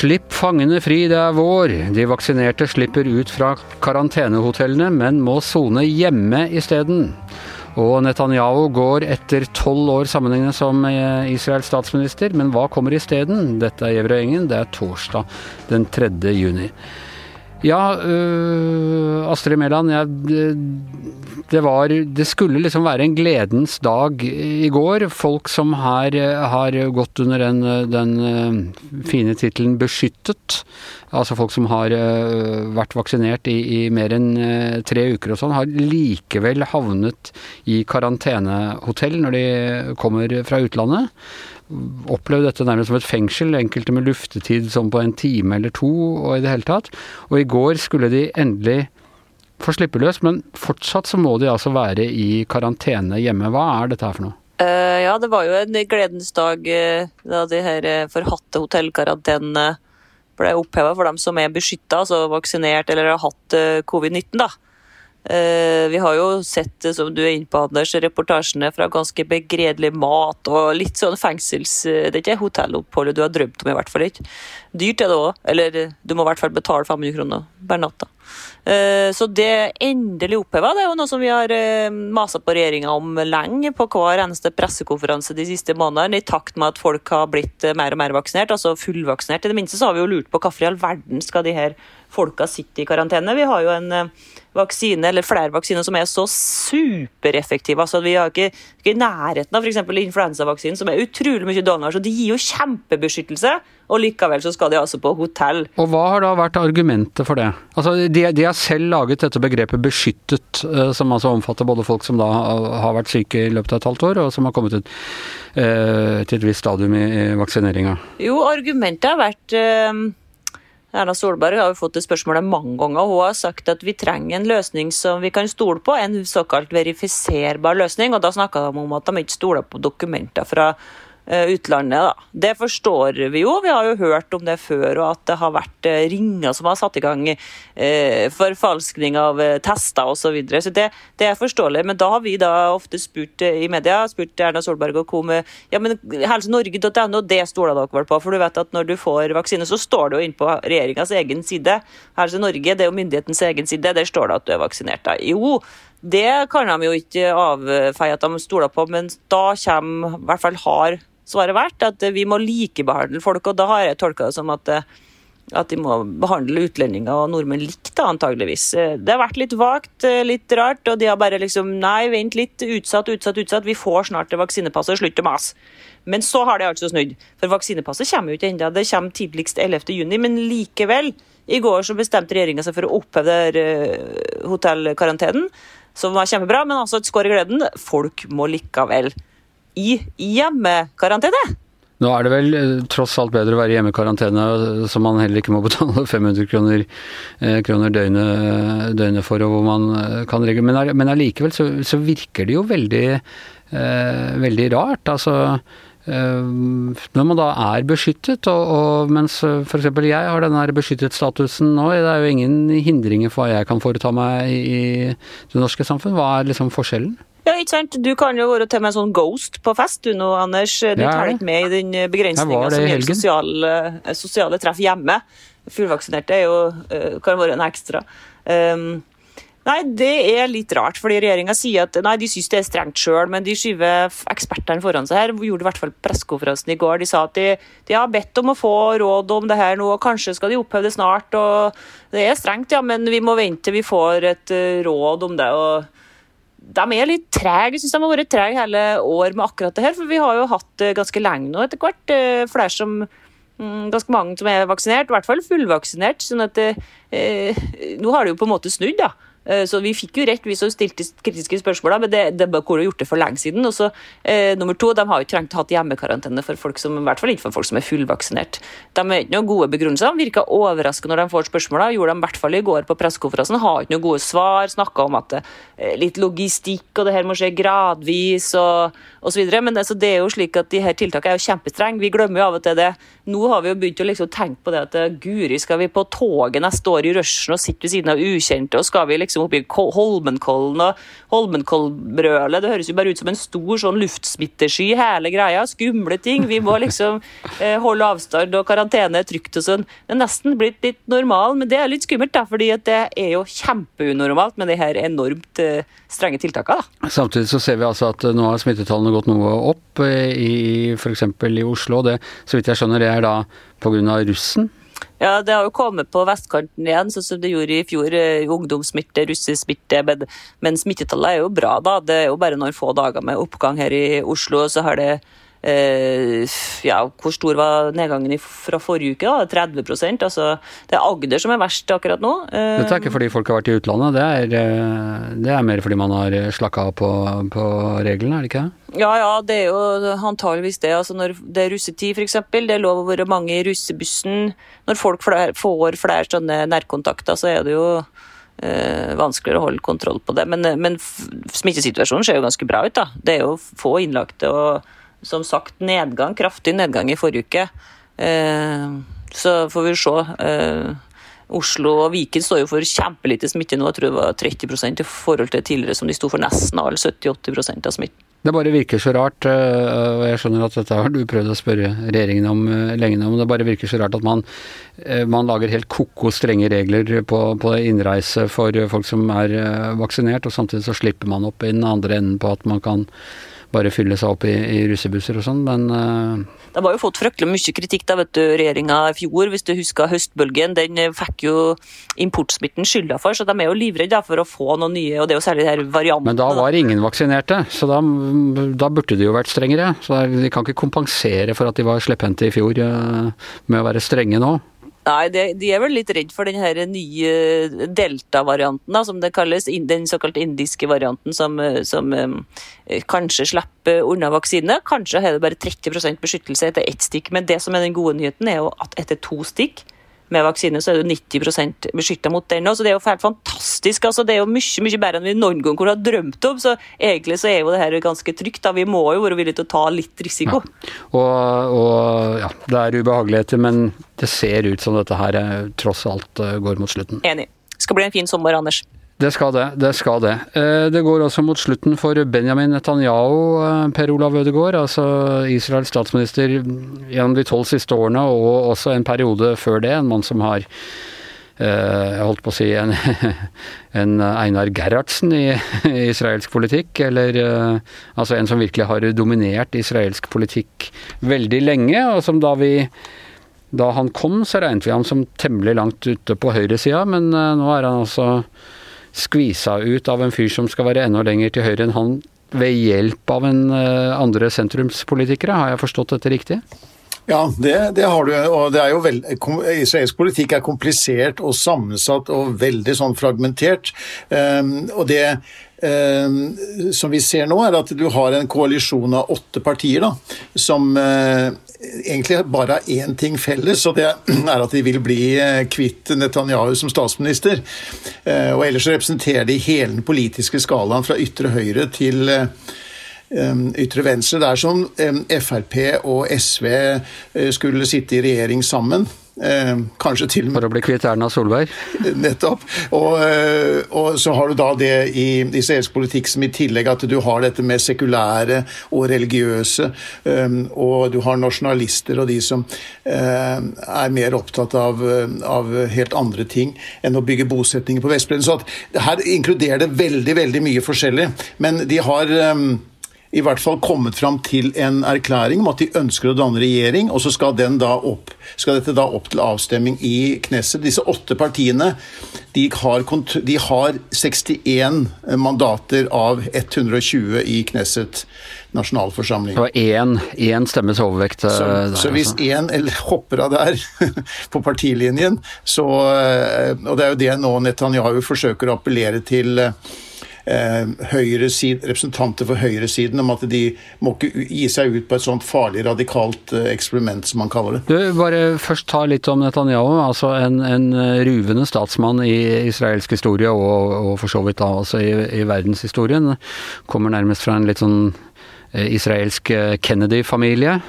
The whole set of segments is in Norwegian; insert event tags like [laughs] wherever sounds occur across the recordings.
Slipp fangene fri, det er vår. De vaksinerte slipper ut fra karantenehotellene, men må sone hjemme isteden. Og Netanyahu går etter tolv år sammenhengende som eh, Israels statsminister, men hva kommer isteden? Dette er Gjevrøy-Engen, det er torsdag den 3. juni. Ja, øh, Astrid Mæland. det, det, var Det skulle liksom være en gledens dag i går. Folk som her har gått under den, den øh, fine tittelen 'beskyttet', altså folk som har øh, vært vaksinert i, i mer enn øh, tre uker og sånn, har likevel havnet i karantenehotell når de kommer fra utlandet opplevd dette nærmest som et fengsel, enkelte med luftetid som på en time eller to og i det hele tatt. Og i går skulle de endelig få slippe løs, men fortsatt så må de altså være i karantene hjemme. Hva er dette her for noe? Uh, ja, det var jo en gledens dag uh, da de her uh, forhatte hotellkarantenene ble oppheva for dem som er beskytta, altså vaksinert eller har hatt covid-19. da. Eh, vi har jo sett, som du er inne på, Anders, reportasjene fra ganske begredelig mat og litt sånn fengsels... Det er ikke hotelloppholdet du har drømt om, i hvert fall ikke. Dyrt er det òg. Eller du må i hvert fall betale 500 kroner per natt. Eh, så det endelig oppheva, det er jo noe som vi har eh, masa på regjeringa om lenge på hver eneste pressekonferanse de siste månedene, i takt med at folk har blitt mer og mer vaksinert, altså fullvaksinert. I det minste så har vi jo lurt på hvorfor i all verden skal de her folka sitte i karantene. Vi har jo en vaksine, eller flere vaksiner som er så supereffektive. Altså, vi har ikke, ikke i nærheten av f.eks. influensavaksinen, som er utrolig mye dårligere. Så de gir jo kjempebeskyttelse, og likevel så skal de altså på hotell. Og hva har da vært argumentet for det? Altså, de, de har selv laget dette begrepet 'beskyttet', eh, som altså omfatter både folk som da har vært syke i løpet av et halvt år, og som har kommet ut eh, til et visst stadium i, i vaksineringa. Jo, argumentet har vært eh, Erna Solberg har jo fått det spørsmålet mange ganger. Hun har sagt at vi trenger en løsning som vi kan stole på, en såkalt verifiserbar løsning. og Da snakka de om at de ikke stoler på dokumenter fra utlandet. Da. Det forstår vi jo, vi har jo hørt om det før, og at det har vært eh, ringer som har satt i gang eh, forfalskning av eh, tester osv. Så, videre. så det, det, er forståelig. Men da har vi da ofte spurt i media, spurt Erna Solberg og co. ja, men helsenorge.no, det stoler dere vel på? For du vet at når du får vaksine, så står det jo inne på regjeringas egen side. Helse Norge, det er jo myndighetens egen side, der står det at du er vaksinert. Da. Jo, det kan de jo ikke avfeie at de stoler på, men da kommer i hvert fall har svaret vært at vi må likebehandle folk. Og da har jeg tolka det som at, at de må behandle utlendinger og nordmenn likt, antageligvis. Det har vært litt vagt, litt rart, og de har bare liksom Nei, vent litt. Utsatt, utsatt, utsatt. Vi får snart vaksinepasset. Slutt å mase. Men så har det altså snudd. For vaksinepasset kommer jo ikke ennå. Det kommer tidligst 11.6, men likevel. I går så bestemte regjeringa seg for å oppheve hotellkarantenen, som var kjempebra, men altså et skår i gleden. Folk må likevel i hjemmekarantene. Nå er det vel eh, tross alt bedre å være i hjemmekarantene, som man heller ikke må [laughs] betale 500 kroner, eh, kroner døgnet, døgnet, for, og hvor man eh, kan regle Men allikevel så, så, virker det jo veldig, eh, veldig rart. Altså når man da er beskyttet, og, og mens f.eks. jeg har denne beskyttet-statusen nå, det er jo ingen hindringer for hva jeg kan foreta meg i det norske samfunn. Hva er liksom forskjellen? Ja, ikke sant. Du kan jo være til med en sånn ghost på fest du nå, Anders. Du ja, teller ikke med i den begrensninga som gjelder sosiale, sosiale, treff hjemme. Fullvaksinerte jo, eh, kan være en ekstra. Um, Nei, det er litt rart, fordi regjeringa sier at nei, de syns det er strengt sjøl, men de skyver ekspertene foran seg her. Gjorde i hvert fall pressekonferansen i går. De sa at de, de, har bedt om å få råd om det her nå, og kanskje skal de oppheve det snart. og Det er strengt, ja, men vi må vente til vi får et råd om det. og de er litt trege. Jeg syns de har vært trege hele år med akkurat det her. For vi har jo hatt det ganske lenge nå etter hvert. Eh, flere som mm, Ganske mange som er vaksinert, i hvert fall fullvaksinert. sånn at eh, Nå har det jo på en måte snudd, da. Eh, så vi fikk jo rett, vi som stilte kritiske spørsmål, men det, det kunne gjort det for lenge siden. Og så eh, nummer to, De har jo trengt å ha hjemmekarantene for folk som i hvert fall ikke for folk som er fullvaksinert. De har ikke noen gode begrunnelser. De virka overraskende når de får spørsmål. Gjorde de i hvert fall i går på pressekonferansen. Har ikke noen gode svar. Snakka om at er litt logistikk og det her må skje gradvis og osv. Men altså, det er jo slik at de her tiltakene er jo kjempestrenge. Vi glemmer jo av og til det. Nå har vi jo begynt å liksom tenke på det at guri, skal vi på toget neste år i rushen og sitte ved siden av ukjente, og skal vi liksom liksom oppi Holmenkollen og Holmenkollbrølet. Det høres jo bare ut som en stor sånn luftsmittesky, hele greia. Skumle ting. Vi må liksom [laughs] eh, holde avstand, og karantene trygt og sånn. Det er nesten blitt litt normal, men det er litt skummelt, da, fordi det er jo kjempeunormalt med de her enormt eh, strenge tiltakene. Da. Samtidig så ser vi altså at nå har smittetallene gått noe opp eh, i f.eks. i Oslo. Det, så vidt jeg skjønner, det er da pga. russen? Ja, det har jo kommet på vestkanten igjen, sånn som det gjorde i fjor. Eh, ungdomssmitte, russesmitte. Men, men smittetallet er jo bra, da. Det er jo bare noen få dager med oppgang her i Oslo. Så har det Eh, ja, hvor stor var nedgangen fra forrige uke? da? 30% altså, Det er Agder som er verst akkurat nå. Eh, Dette er ikke fordi folk har vært i utlandet, det er, eh, det er mer fordi man har slakka av på, på, reglene, er det ikke det? Ja, ja, det er jo antageligvis det. Altså, når det er russetid, f.eks., det er lov å være mange i russebussen. Når folk flere, får flere sånne nærkontakter, så er det jo eh, vanskeligere å holde kontroll på det. Men, men smittesituasjonen ser jo ganske bra ut, da. Det er jo få innlagte. og som sagt nedgang, kraftig nedgang i forrige uke. Eh, så får vi se. Eh, Oslo og Viken står jo for kjempelite smitte nå. Jeg tror det var 30 i forhold til tidligere, som de sto for nesten all 70-80% av smitten. Det bare virker så rart, eh, og jeg skjønner at dette har du prøvd å spørre regjeringen om lenge nå, men det bare virker så rart at man, man lager helt ko-ko strenge regler på, på, innreise for folk som er vaksinert, og samtidig så slipper man opp i den andre enden på at man kan bare fylle seg opp i, i russebusser og sånn, men uh... De har jo fått fryktelig mye kritikk da, vet du, regjeringa i fjor. Hvis du husker høstbølgen, den eh, fikk jo importsmitten skylda for, så de er jo livredde for å få noen nye, og det er jo særlig de her variantene. Men da var ingen vaksinerte, så da, da burde de jo vært strengere. Så de kan ikke kompensere for at de var slepphendte i fjor uh, med å være strenge nå. Nei, de, de, er vel litt redd for den nye delta-varianten, som det kalles. Den såkalt indiske varianten som, som kanskje slipper unna vaksine. Kanskje har det bare 30% beskyttelse etter ett stikk. Men det som er den gode nyheten, er jo at etter to stikk med vaksine, så er du 90 beskytta mot den. Så det er jo helt fantastisk. Altså Det er jo mye mye bedre enn vi noen gang kunne ha drømt om. Så egentlig så er jo det her ganske trygt. da Vi må jo være villige til å ta litt risiko. Ja. Og, og, ja, det er ubehageligheter, men det ser ut som dette her eh, tross alt eh, går mot slutten. Enig. Det skal bli en fin sommer, Anders. Det skal det. Det skal det. Eh, det går også mot slutten for Benjamin Netanyahu, Per Olav Ødegaard, altså Israels statsminister gjennom de tolv siste årene, og også en periode før det. En mann som har jeg holdt på å si en, [laughs] en Einar Gerhardsen i, israelsk politikk. Eller altså en som virkelig har dominert israelsk politikk veldig lenge, og som da vi da han kom, så regnet vi ham som temmelig langt ute på høyresida, men nå er han altså skvisa ut av en fyr som skal være enda lenger til høyre enn han, ved hjelp av en andre sentrumspolitikere. Har jeg forstått dette riktig? Ja, det, det, har du. og det er jo veld, Israelsk politikk er komplisert og sammensatt og veldig sånn fragmentert. Um, og det um, som vi ser nå, er at du har en koalisjon av åtte partier da, som uh, egentlig bare har én ting felles, og det [clears throat] er at de vil bli eh, kvitt Netanyahu som statsminister. Uh, og ellers representerer de hele den politiske skalaen fra ytre høyre til eh, ytre venstre. Det er som Frp og SV skulle sitte i regjering sammen. Eh, kanskje til For å bli kvitt Erna Solberg? [laughs] Nettopp. Og, eh, og, så har du da det i israelsk politikk som i tillegg at du har dette med sekulære og religiøse, og du har nasjonalister og de som er mer opptatt av, av, helt andre ting enn å bygge bosetninger på Vestbredden. Så her inkluderer det veldig, veldig mye forskjellig. Men de har i hvert fall kommet fram til en erklæring om at de ønsker å danne regjering, og så skal, da opp, skal dette da opp til avstemning i Knesset. Disse åtte partiene de har, de har 61 mandater av 120 i Knesset nasjonalforsamling. Så én, stemmes overvekt så, der, så hvis én altså. hopper av der [laughs] på partilinjen, så eh, Og det er jo det nå Netanyahu forsøker å appellere til Eh, representanter for høyresiden om at de må ikke gi seg ut på et sånt farlig radikalt eh, eksperiment, som man kaller det. Du, bare først ta litt om Netanyahu. altså En, en ruvende statsmann i israelsk historie, og, og for så vidt da også i, i verdenshistorien. Kommer nærmest fra en litt sånn eh, israelsk Kennedy-familie.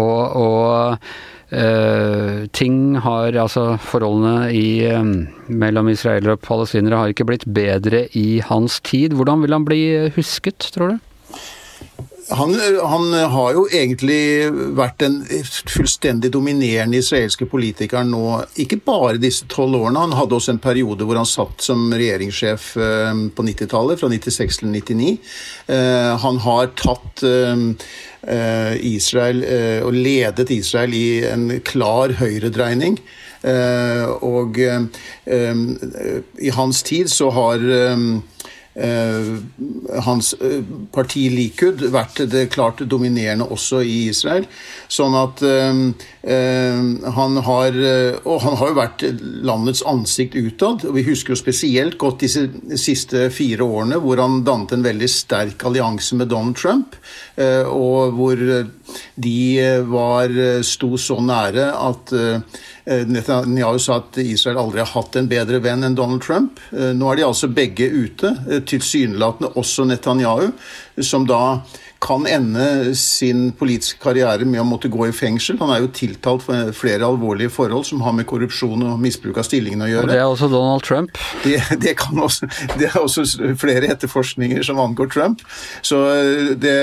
og, og Uh, ting har Altså, forholdene i, um, mellom israelere og palestinere har ikke blitt bedre i hans tid. Hvordan vil han bli husket, tror du? Han, han, har jo egentlig vært den fullstendig dominerende israelske politikeren nå, ikke bare disse tolv årene. Han hadde også en periode hvor han satt som regjeringssjef på 90-tallet, fra 96 til 99. Han har tatt Eh, Israel eh, og ledet Israel i en klar høyredreining. Eh, og i hans tid så har hans parti Likud vært det klart dominerende også i Israel. Sånn at han har Og han har jo vært landets ansikt utad. og Vi husker jo spesielt godt disse siste fire årene hvor han dannet en veldig sterk allianse med Donald Trump. Eh, og hvor eh, de eh, var, sto så nære at Netanyahu sa at Israel aldri har hatt en bedre venn enn Donald Trump. Nå er de altså begge ute, tilsynelatende også Netanyahu, som da kan ende sin politiske karriere med å måtte gå i fengsel. Han er jo tiltalt for flere alvorlige forhold som har med korrupsjon og misbruk av stillingen å gjøre. Og Det er også Donald Trump? Det, det, også, det er også flere etterforskninger som angår Trump. Så eh, det,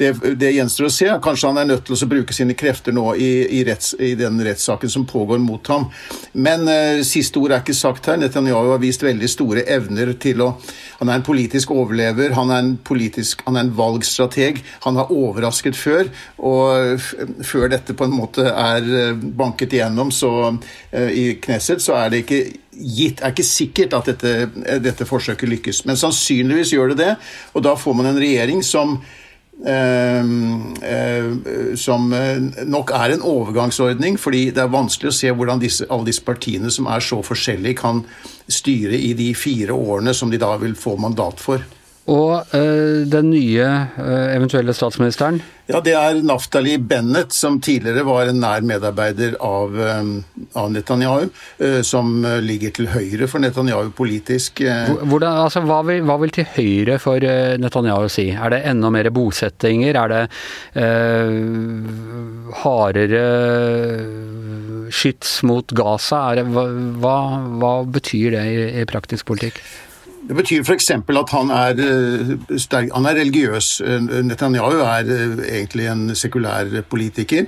det, det gjenstår å se. Kanskje han er nødt til å bruke sine krefter nå i, i, retts, i den rettssaken som pågår mot ham. Men uh, siste ord er ikke sagt her. Netanyahu har vist veldig store evner til å Han er en politisk overlever, han er en, politisk, han er en valgstrateg strateg. Han har overrasket før, og før dette på en måte er eh, banket igjennom så, eh, i Knesset, så er det ikke gitt, er ikke sikkert at dette, eh, dette forsøket lykkes. Men sannsynligvis gjør det det, og da får man en regjering som Uh, uh, som nok er en overgangsordning, fordi det er vanskelig å se hvordan disse, alle disse partiene som er så forskjellige, kan styre i de fire årene som de da vil få mandat for. Og øh, den nye øh, eventuelle statsministeren? Ja, Det er Naftali Bennett, som tidligere var en nær medarbeider av, øh, av Netanyahu. som ligger til høyre for Netanyahu politisk. Hvordan, altså, hva, vil, hva, vil, til høyre for Netanyahu si? Er det enda mer bosettinger? Er det hardere skyts mot Gaza? Det, hva, hva, betyr det i, i praktisk politikk? Det betyr f.eks. at han er, eh, han er religiøs. Eh, Netanyahu er eh, egentlig en sekulær politiker.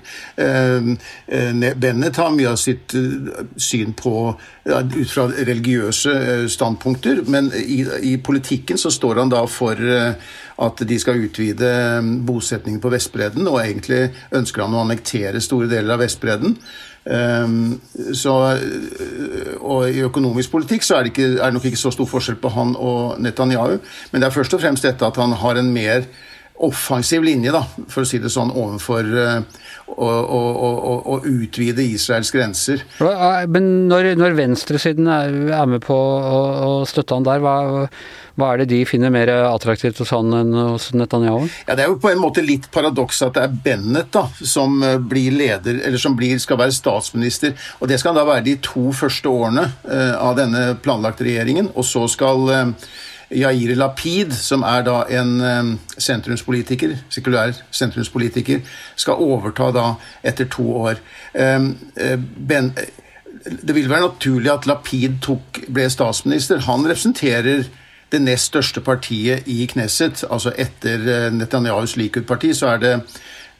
Bennett har mye av sitt syn på ut fra religiøse standpunkter, men i, i, politikken så står han da for at de skal utvide bosetningen på Vestbredden, og egentlig ønsker han å annektere store deler av Vestbredden. Ehm, så, eh, og I økonomisk politikk så er det, ikke, er det, nok ikke så stor forskjell på han og Netanyahu. Men det er først og fremst dette at han har en mer offensiv linje, da, for å si det sånn, overfor uh, å, å, å, å, utvide Israels grenser. Men når, når venstresiden er, er, med på å, støtte han der, hva hva er det de finner mer attraktivt hos han enn hos Netanyahu? Ja, Det er jo på en måte litt paradoks at det er Bennett da, som eh, blir leder, eller som blir, skal være statsminister. og Det skal da være de to første årene uh, av denne planlagte regjeringen. Og så skal uh, Yair Lapid, som er da en um, sentrumspolitiker, sekulær sentrumspolitiker, skal overta da etter to år. Um, ben, det vil være naturlig at Lapid tok, ble statsminister. Han representerer det nest største partiet i Knesset. Altså etter eh, Netanyahus Likud-parti, så er det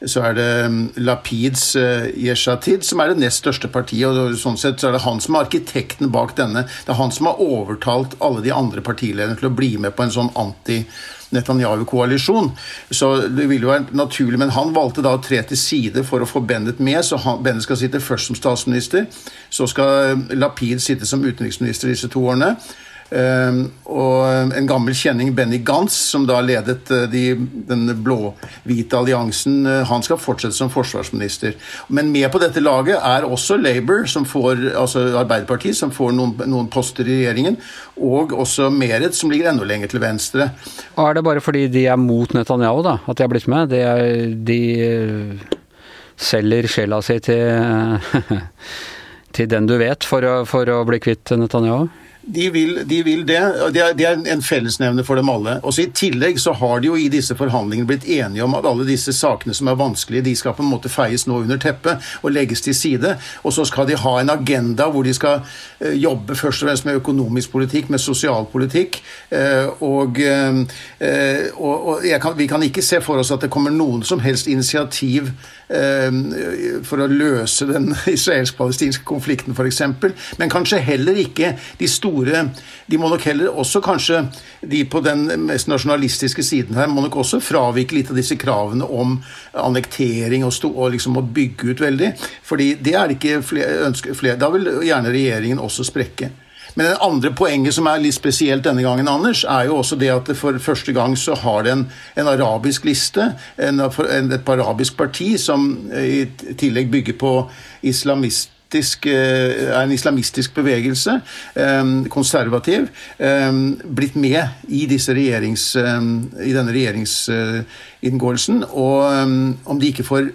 så er det mm, Lapids uh, Yeshatid som er det nest største partiet. og sånn sett så er det han som er arkitekten bak denne. Det er han som har overtalt alle de andre partilederne til å bli med på en sånn anti-Netanyahu-koalisjon. Så det ville jo være naturlig, Men han valgte da å tre til side for å få Bennett med. så han, Bennett skal sitte først som statsminister. Så skal Lapid sitte som utenriksminister disse to årene. Ehm, og en gammel kjenning, Benny Gantz, som da ledet eh, de, den blå-hvite alliansen, eh, han skal fortsette som forsvarsminister. Men med på dette laget er også Labour, som får, altså Arbeiderpartiet, som får noen, noen poster i regjeringen, og også Meret, som ligger enda lenger til venstre. Og Er det bare fordi de er mot Netanyahu da, at de har blitt med? De, er, de eh, selger sjela si til, [laughs] til den du vet, for å, for å bli kvitt Netanyahu? De vil, de vil det. Det er, det er en fellesnevner for dem alle. Også I tillegg så har de jo i disse forhandlingene blitt enige om at alle disse sakene som er vanskelige, de skal på en måte feies nå under teppet og legges til side. Og så skal de ha en agenda hvor de skal eh, jobbe først og fremst med økonomisk politikk, med sosialpolitikk. politikk. og, eh, og, og kan, vi kan ikke se for oss at det kommer noen som helst initiativ for å løse den [laughs] israelsk-palestinske konflikten, f.eks. Men kanskje heller ikke de store De må nok heller også kanskje De på den mest nasjonalistiske siden her må nok også fravike litt av disse kravene om annektering og, stå, og liksom å bygge ut veldig. Fordi det er ikke flere, ønsker, flere, Da vil gjerne regjeringen også sprekke. Men det andre poenget som er litt spesielt denne gangen, Anders, er jo også det at det for første gang så har det en, en arabisk liste, en, en, et arabisk parti, som i tillegg bygger på islamist er en islamistisk bevegelse, konservativ, blitt med i, i denne regjeringsinngåelsen. Og om de ikke får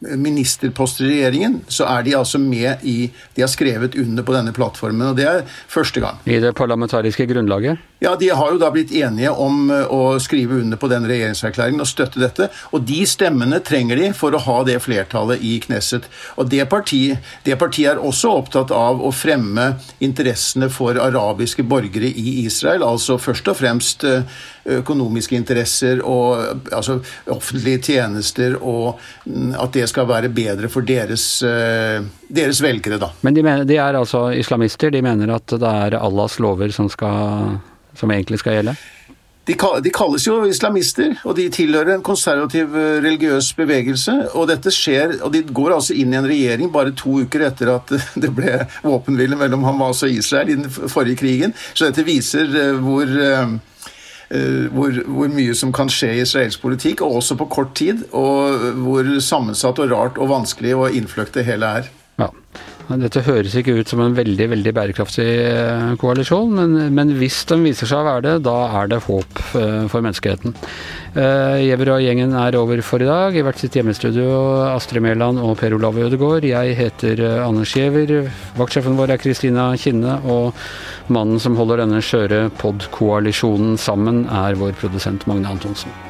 ministerposter i regjeringen, så er de altså med i De har skrevet under på denne plattformen, og det er første gang. I det parlamentariske grunnlaget? Ja, de har jo da blitt enige om eh, å skrive under på den regjeringserklæringen og støtte dette. Og de stemmene trenger de for å ha det flertallet i Knesset. Og det partiet, det partiet er også opptatt av å fremme interessene for arabiske borgere i Israel, altså først og fremst eh, økonomiske interesser og altså offentlige tjenester, og mm, at det skal være bedre for deres, eh, deres velgere, da. Men de, mener, de er altså islamister? De mener at det er Allahs lover som skal som egentlig skal gjelde? De, kalles jo islamister, og de tilhører en konservativ eh, religiøs bevegelse. Og dette skjer, og de går altså inn i en regjering bare to uker etter at [laughs] det ble våpenhvile mellom Hamas og Israel i den forrige krigen. Så dette viser eh, hvor, hvor, hvor mye som kan skje i israelsk politikk, og også på kort tid. Og hvor sammensatt og rart og vanskelig og innfløkt det hele er. Ja. Dette høres ikke ut som en veldig veldig bærekraftig eh, koalisjon, men, men hvis den viser seg å være det, da er det håp eh, for menneskeheten. Gjever og gjengen er over for i dag. I hvert sitt hjemmestudio Astrid Mæland og Per Olav Ødegaard. Jeg heter Anders Gjever. Vaktsjefen vår er Kristina Kinne, og mannen som holder denne skjøre podkoalisjonen sammen, er vår produsent Magne Antonsen.